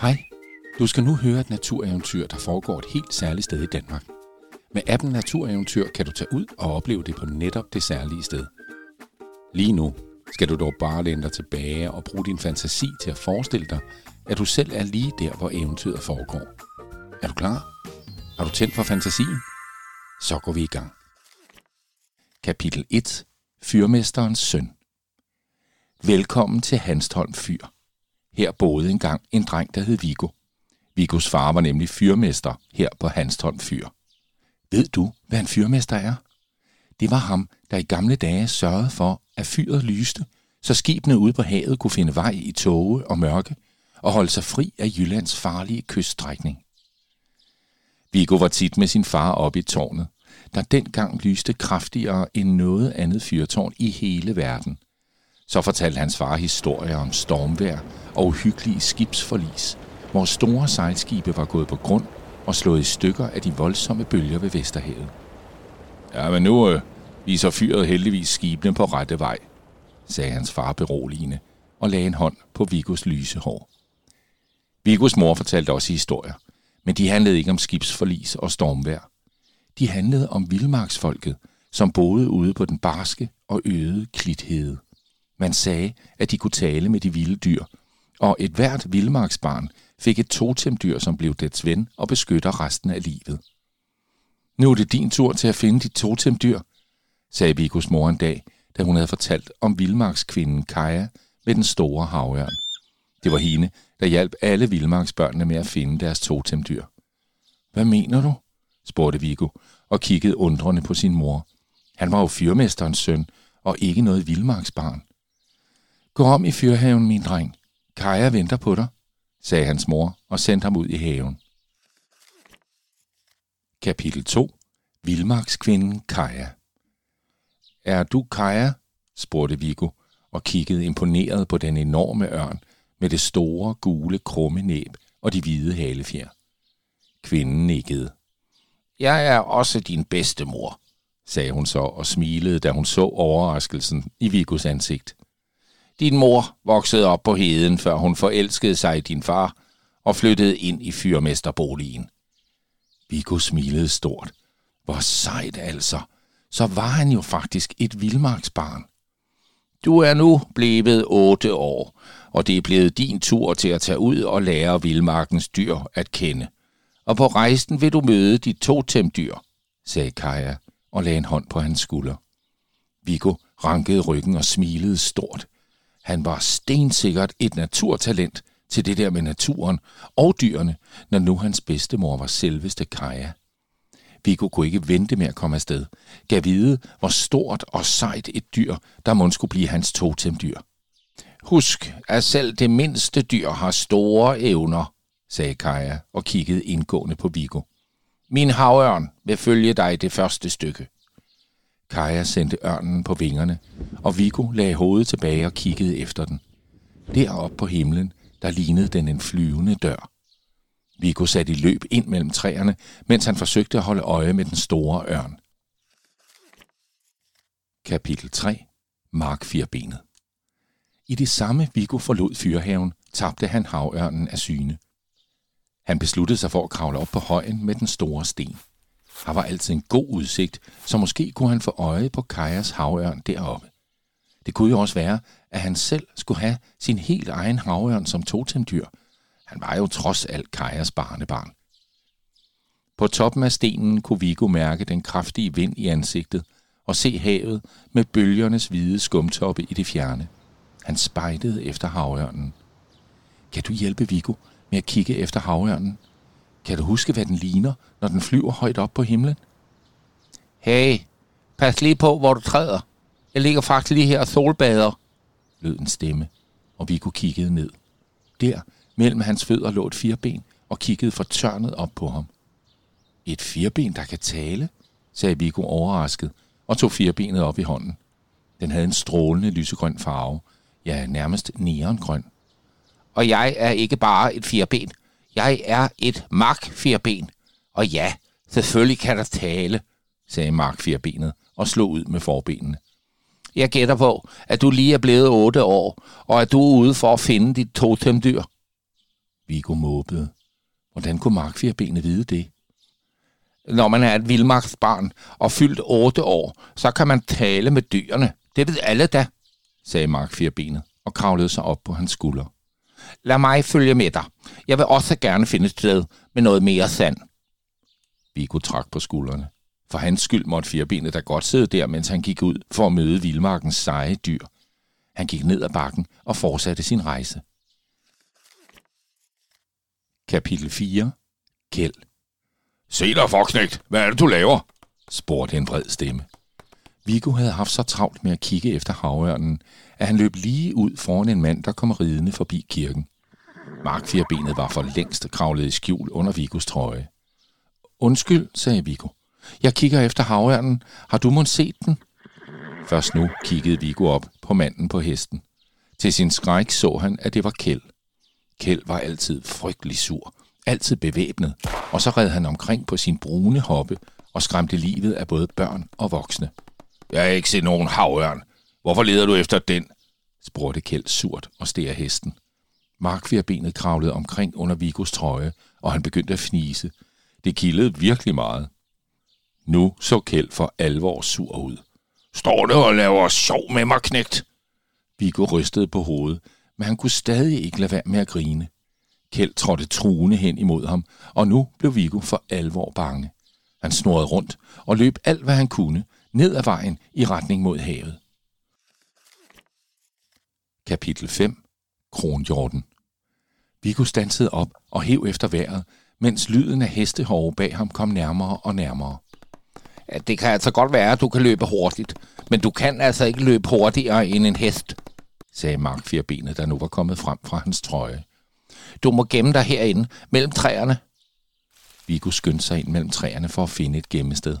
Hej, du skal nu høre et natureventyr, der foregår et helt særligt sted i Danmark. Med appen Natureventyr kan du tage ud og opleve det på netop det særlige sted. Lige nu skal du dog bare læne dig tilbage og bruge din fantasi til at forestille dig, at du selv er lige der, hvor eventyret foregår. Er du klar? Har du tændt for fantasien? Så går vi i gang. Kapitel 1. Fyrmesterens søn. Velkommen til Hanstholm Fyr. Her boede engang en dreng, der hed Viggo. Vigos far var nemlig fyrmester her på Hanstholm Fyr. Ved du, hvad en fyrmester er? Det var ham, der i gamle dage sørgede for, at fyret lyste, så skibene ude på havet kunne finde vej i tåge og mørke og holde sig fri af Jyllands farlige kyststrækning. Viggo var tit med sin far oppe i tårnet, der dengang lyste kraftigere end noget andet fyrtårn i hele verden. Så fortalte hans far historier om stormvejr og uhyggelige skibsforlis, hvor store sejlskibe var gået på grund og slået i stykker af de voldsomme bølger ved Vesterhavet. Ja, men nu øh, viser fyret heldigvis skibene på rette vej, sagde hans far beroligende og lagde en hånd på Vigos lyse hår. Vigos mor fortalte også historier, men de handlede ikke om skibsforlis og stormvejr. De handlede om vildmarksfolket, som boede ude på den barske og øde klithede. Man sagde, at de kunne tale med de vilde dyr, og et hvert vildmarksbarn fik et totemdyr, som blev dets ven og beskytter resten af livet. Nu er det din tur til at finde dit totemdyr, sagde Vigos mor en dag, da hun havde fortalt om vildmarkskvinden Kaja med den store havørn. Det var hende, der hjalp alle vildmarksbørnene med at finde deres totemdyr. Hvad mener du? spurgte Viggo og kiggede undrende på sin mor. Han var jo fyrmesterens søn og ikke noget vildmarksbarn. Gå om i fyrhaven, min dreng. Kaja venter på dig, sagde hans mor og sendte ham ud i haven. Kapitel 2. Vildmarkskvinden Kaja. Er du Kaja? spurgte Viggo og kiggede imponeret på den enorme ørn med det store, gule, krumme næb og de hvide halefjer. Kvinden nikkede. Jeg er også din bedste mor, sagde hun så og smilede, da hun så overraskelsen i Vigos ansigt. Din mor voksede op på heden, før hun forelskede sig i din far og flyttede ind i fyrmesterboligen. Viggo smilede stort. Hvor sejt altså. Så var han jo faktisk et vildmarksbarn. Du er nu blevet otte år, og det er blevet din tur til at tage ud og lære vildmarkens dyr at kende. Og på rejsen vil du møde dit totemdyr, sagde Kaja og lagde en hånd på hans skulder. Viggo rankede ryggen og smilede stort. Han var stensikkert et naturtalent til det der med naturen og dyrene, når nu hans bedstemor var selveste Kaja. Viggo kunne ikke vente med at komme afsted. Gav vide, hvor stort og sejt et dyr, der må skulle blive hans totemdyr. Husk, at selv det mindste dyr har store evner, sagde Kaja og kiggede indgående på Viggo. Min havørn vil følge dig det første stykke. Kaja sendte ørnen på vingerne, og Viggo lagde hovedet tilbage og kiggede efter den. Deroppe på himlen, der lignede den en flyvende dør. Viggo satte i løb ind mellem træerne, mens han forsøgte at holde øje med den store ørn. Kapitel 3. Mark Firbenet I det samme Viggo forlod fyrhaven, tabte han havørnen af syne. Han besluttede sig for at kravle op på højen med den store sten. Her var altid en god udsigt, så måske kunne han få øje på Kajas havørn deroppe. Det kunne jo også være, at han selv skulle have sin helt egen havørn som totemdyr. Han var jo trods alt Kajas barnebarn. På toppen af stenen kunne Viggo mærke den kraftige vind i ansigtet og se havet med bølgernes hvide skumtoppe i det fjerne. Han spejtede efter havørnen. Kan du hjælpe Viggo med at kigge efter havørnen? Kan du huske, hvad den ligner, når den flyver højt op på himlen? Hey, pas lige på, hvor du træder. Jeg ligger faktisk lige her og solbader, lød en stemme, og Viggo kiggede ned. Der, mellem hans fødder, lå et firben og kiggede fortørnet op på ham. Et firben, der kan tale, sagde Viggo overrasket og tog firbenet op i hånden. Den havde en strålende lysegrøn farve, ja, nærmest neongrøn. Og jeg er ikke bare et firben. Jeg er et mark-firben. Og ja, selvfølgelig kan der tale, sagde mark-firbenet og slog ud med forbenene. Jeg gætter på, at du lige er blevet otte år, og at du er ude for at finde dit totemdyr. Viggo måbede. Hvordan kunne markfirbenet vide det? Når man er et vildmarksbarn og fyldt otte år, så kan man tale med dyrene. Det ved alle da, sagde markfirbenet og kravlede sig op på hans skulder. Lad mig følge med dig. Jeg vil også gerne finde et sted med noget mere sand. Viggo trak på skuldrene. For hans skyld måtte firbenet da godt sidde der, mens han gik ud for at møde vildmarkens seje dyr. Han gik ned ad bakken og fortsatte sin rejse. Kapitel 4. Kjeld. Se dig, forknægt. Hvad er det, du laver? spurgte en bred stemme. Viggo havde haft så travlt med at kigge efter havørnen, at han løb lige ud foran en mand, der kom ridende forbi kirken. Markfirbenet var for længst kravlet i skjul under Vigos trøje. Undskyld, sagde Viggo. Jeg kigger efter havørnen. Har du måske set den? Først nu kiggede Viggo op på manden på hesten. Til sin skræk så han, at det var Kjeld. Kjeld var altid frygtelig sur, altid bevæbnet, og så red han omkring på sin brune hoppe og skræmte livet af både børn og voksne. Jeg har ikke set nogen havørn. Hvorfor leder du efter den? spurgte Kjeld surt og steg hesten. Markfjerbenet kravlede omkring under Vigos trøje, og han begyndte at fnise. Det kildede virkelig meget. Nu så Kjeld for alvor sur ud. Står du og laver sjov med mig, knægt? Viggo rystede på hovedet, men han kunne stadig ikke lade være med at grine. Kjeld trådte truende hen imod ham, og nu blev Viggo for alvor bange. Han snurrede rundt og løb alt, hvad han kunne, ned ad vejen i retning mod havet. Kapitel 5. Kronhjorten Viggo stansede op og hev efter vejret, mens lyden af hestehove bag ham kom nærmere og nærmere. Det kan altså godt være, at du kan løbe hurtigt, men du kan altså ikke løbe hurtigere end en hest, sagde Mark Fjerbenet, der nu var kommet frem fra hans trøje. Du må gemme dig herinde, mellem træerne. Viggo skyndte sig ind mellem træerne for at finde et gemmested.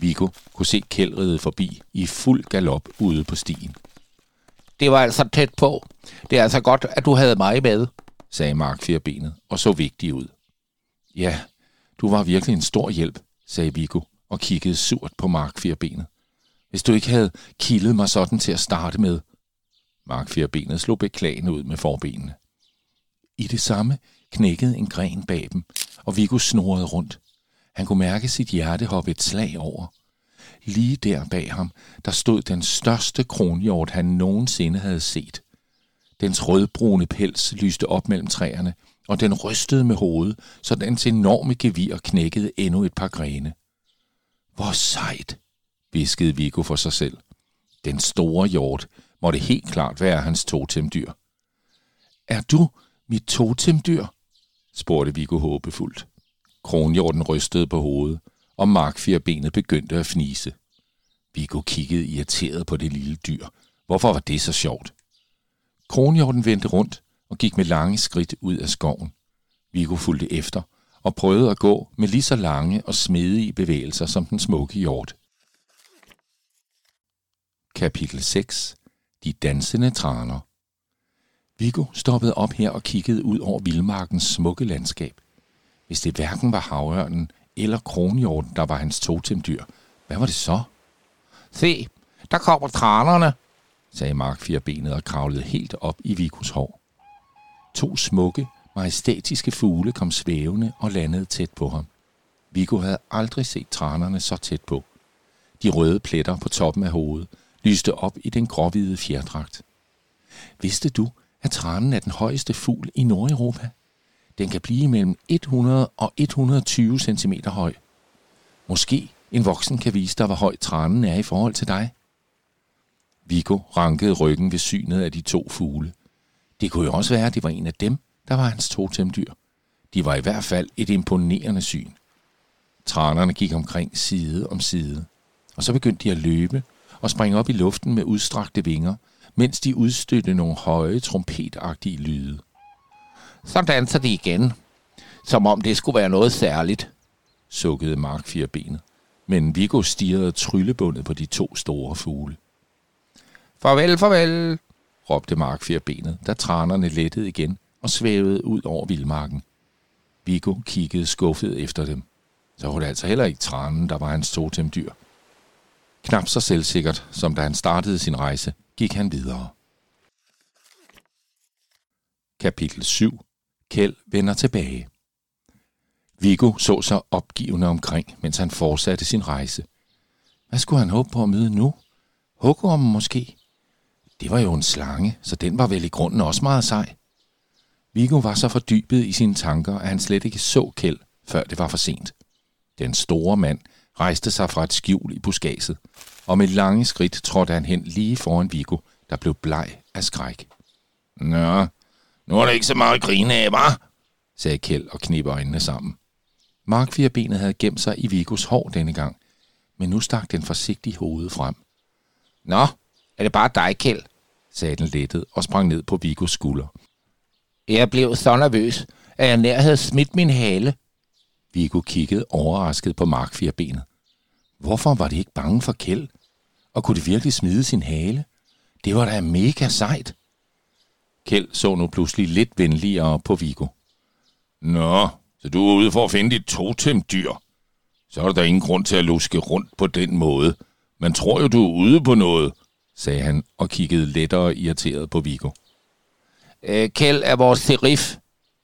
Viggo kunne se kældrede forbi i fuld galop ude på stien. Det var altså tæt på. Det er altså godt, at du havde mig med, sagde Mark Firbenet og så vigtig ud. Ja, du var virkelig en stor hjælp, sagde Viggo og kiggede surt på Mark Firbenet. Hvis du ikke havde kildet mig sådan til at starte med. Mark Firbenet slog beklagende ud med forbenene. I det samme knækkede en gren bag dem, og Viggo snorede rundt. Han kunne mærke sit hjerte hoppe et slag over. Lige der bag ham, der stod den største kronhjort, han nogensinde havde set. Dens rødbrune pels lyste op mellem træerne, og den rystede med hovedet, så dens enorme gevir knækkede endnu et par grene. Hvor sejt, viskede Viggo for sig selv. Den store hjort måtte helt klart være hans totemdyr. Er du mit totemdyr? spurgte Viggo håbefuldt. Kronhjorten rystede på hovedet, og Markfjerbenet begyndte at fnise. Viggo kiggede irriteret på det lille dyr. Hvorfor var det så sjovt? Kronhjorten vendte rundt og gik med lange skridt ud af skoven. Viggo fulgte efter og prøvede at gå med lige så lange og smedige bevægelser som den smukke hjort. Kapitel 6. De dansende traner Viggo stoppede op her og kiggede ud over vildmarkens smukke landskab. Hvis det hverken var havørnen eller kronhjorten, der var hans totemdyr, hvad var det så? Se, der kommer tranerne, sagde Mark Fjerbenet og kravlede helt op i Vikus hår. To smukke, majestætiske fugle kom svævende og landede tæt på ham. Viggo havde aldrig set tranerne så tæt på. De røde pletter på toppen af hovedet lyste op i den gråhvide fjerdragt. Vidste du, at tranen er den højeste fugl i Nordeuropa? Den kan blive mellem 100 og 120 cm høj. Måske en voksen kan vise dig, hvor høj tranen er i forhold til dig. Viggo rankede ryggen ved synet af de to fugle. Det kunne jo også være, at det var en af dem, der var hans totemdyr. De var i hvert fald et imponerende syn. Tranerne gik omkring side om side, og så begyndte de at løbe og springe op i luften med udstrakte vinger, mens de udstødte nogle høje, trompetagtige lyde. Så danser de igen, som om det skulle være noget særligt, sukkede Mark Fjerbenet, men Viggo stirrede tryllebundet på de to store fugle. Farvel, farvel, råbte Mark Fjerbenet, da tranerne lettede igen og svævede ud over vildmarken. Viggo kiggede skuffet efter dem. Så var det altså heller ikke tranen, der var hans totemdyr. Knap så selvsikkert, som da han startede sin rejse, gik han videre. Kapitel 7. Kjeld vender tilbage. Viggo så sig opgivende omkring, mens han fortsatte sin rejse. Hvad skulle han håbe på at møde nu? Hugormen måske? Det var jo en slange, så den var vel i grunden også meget sej. Viggo var så fordybet i sine tanker, at han slet ikke så Kjeld, før det var for sent. Den store mand rejste sig fra et skjul i buskaget, og med lange skridt trådte han hen lige foran Viggo, der blev bleg af skræk. Nå, nu er der ikke så meget at grine af, hva'? sagde Kjeld og knipper øjnene sammen. Mark Firbenet havde gemt sig i Vigos hår denne gang, men nu stak den forsigtigt hovedet frem. Nå, er det bare dig, Kjeld? sagde den lettet og sprang ned på Vigos skulder. Jeg blev så nervøs, at jeg nær havde smidt min hale. Viggo kiggede overrasket på Mark Firbenet. Hvorfor var det ikke bange for Kjeld? Og kunne det virkelig smide sin hale? Det var da mega sejt. Kjeld så nu pludselig lidt venligere på Vigo. Nå, så du er ude for at finde dit totemdyr. Så er der ingen grund til at luske rundt på den måde. Man tror jo, du er ude på noget, sagde han og kiggede lettere irriteret på Vigo. Øh, Kjeld er vores serif,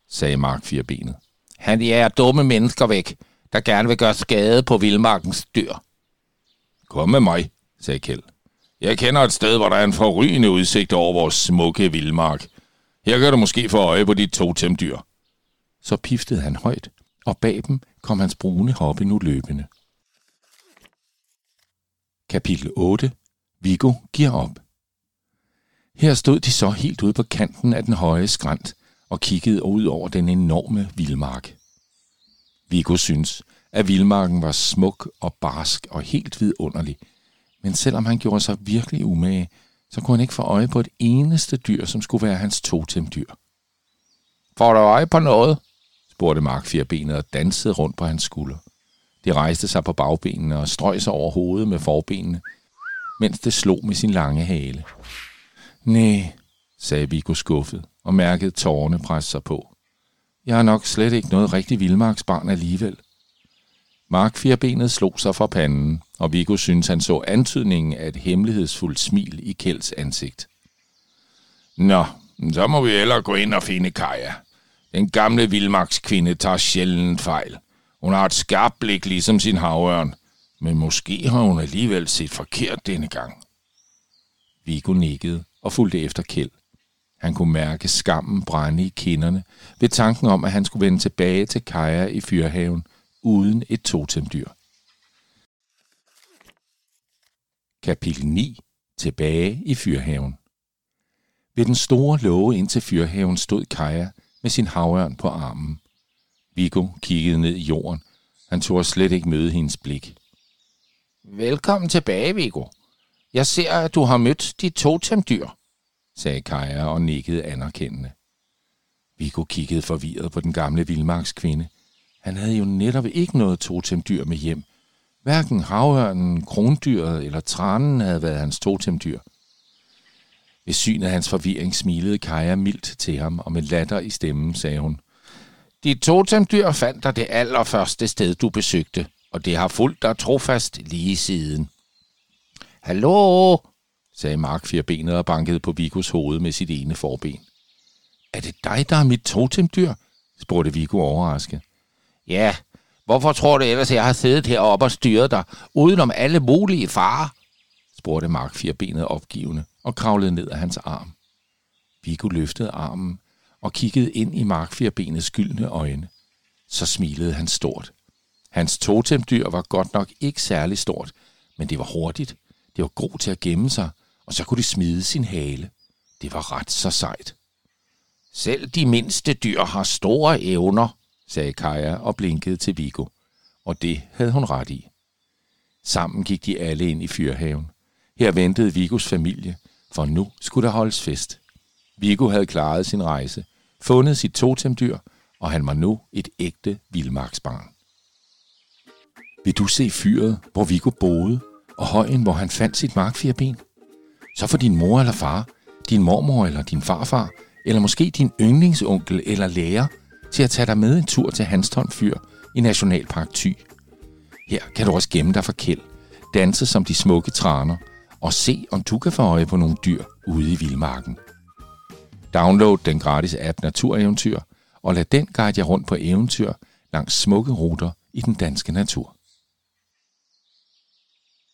sagde Mark Firbenet. Han er dumme mennesker væk, der gerne vil gøre skade på vildmarkens dyr. Kom med mig, sagde Kjeld. Jeg kender et sted, hvor der er en forrygende udsigt over vores smukke vildmark. Her gør du måske få øje på dit totemdyr. Så piftede han højt, og bag dem kom hans brune hoppe nu løbende. Kapitel 8. Viggo giver op. Her stod de så helt ude på kanten af den høje skrant og kiggede ud over den enorme vildmark. Viggo synes, at vildmarken var smuk og barsk og helt vidunderlig, men selvom han gjorde sig virkelig umage, så kunne han ikke få øje på et eneste dyr, som skulle være hans totemdyr. Får du øje på noget? spurgte Mark Firbenet og dansede rundt på hans skulder. De rejste sig på bagbenene og strøg sig over hovedet med forbenene, mens det slog med sin lange hale. Næh, sagde Viggo skuffet og mærkede tårerne presse sig på. Jeg er nok slet ikke noget rigtig vildmarksbarn alligevel. Mark Firbenet slog sig fra panden, og Viggo syntes, han så antydningen af et hemmelighedsfuldt smil i Kjelds ansigt. Nå, så må vi ellers gå ind og finde Kaja. Den gamle vildmarkskvinde tager sjældent fejl. Hun har et skarpt blik ligesom sin havørn, men måske har hun alligevel set forkert denne gang. Viggo nikkede og fulgte efter Kjeld. Han kunne mærke skammen brænde i kinderne ved tanken om, at han skulle vende tilbage til Kaja i fyrhaven uden et totemdyr. Kapitel 9. Tilbage i fyrhaven. Ved den store låge ind til fyrhaven stod Kaja med sin havørn på armen. Viggo kiggede ned i jorden. Han tog slet ikke møde hendes blik. Velkommen tilbage, Viggo. Jeg ser, at du har mødt dit totemdyr, sagde Kaja og nikkede anerkendende. Viggo kiggede forvirret på den gamle vildmarkskvinde. Han havde jo netop ikke noget totemdyr med hjem. Hverken havørnen, krondyret eller tranen havde været hans totemdyr. Ved syn af hans forvirring smilede Kaja mildt til ham, og med latter i stemmen sagde hun, Dit totemdyr fandt dig det allerførste sted, du besøgte, og det har fulgt dig trofast lige siden. Hallo, sagde Mark firbenet og bankede på Vigos hoved med sit ene forben. Er det dig, der er mit totemdyr? spurgte Vigo overrasket. Ja, hvorfor tror du ellers, jeg har siddet heroppe og styret dig, udenom alle mulige farer? spurgte Mark firbenet opgivende og kravlede ned af hans arm. Viggo løftede armen og kiggede ind i Mark firbenets skyldne øjne. Så smilede han stort. Hans totemdyr var godt nok ikke særlig stort, men det var hurtigt. Det var god til at gemme sig, og så kunne det smide sin hale. Det var ret så sejt. Selv de mindste dyr har store evner, sagde Kaja og blinkede til Vigo. Og det havde hun ret i. Sammen gik de alle ind i fyrhaven. Her ventede Vigos familie, for nu skulle der holdes fest. Vigo havde klaret sin rejse, fundet sit totemdyr, og han var nu et ægte vildmarksbarn. Vil du se fyret, hvor Viggo boede, og højen, hvor han fandt sit markfirben? Så får din mor eller far, din mormor eller din farfar, eller måske din yndlingsonkel eller lærer, til at tage dig med en tur til Hanstholm Fyr i Nationalpark Thy. Her kan du også gemme dig for kæld, danse som de smukke traner og se, om du kan få øje på nogle dyr ude i vildmarken. Download den gratis app Natureventyr og lad den guide jer rundt på eventyr langs smukke ruter i den danske natur.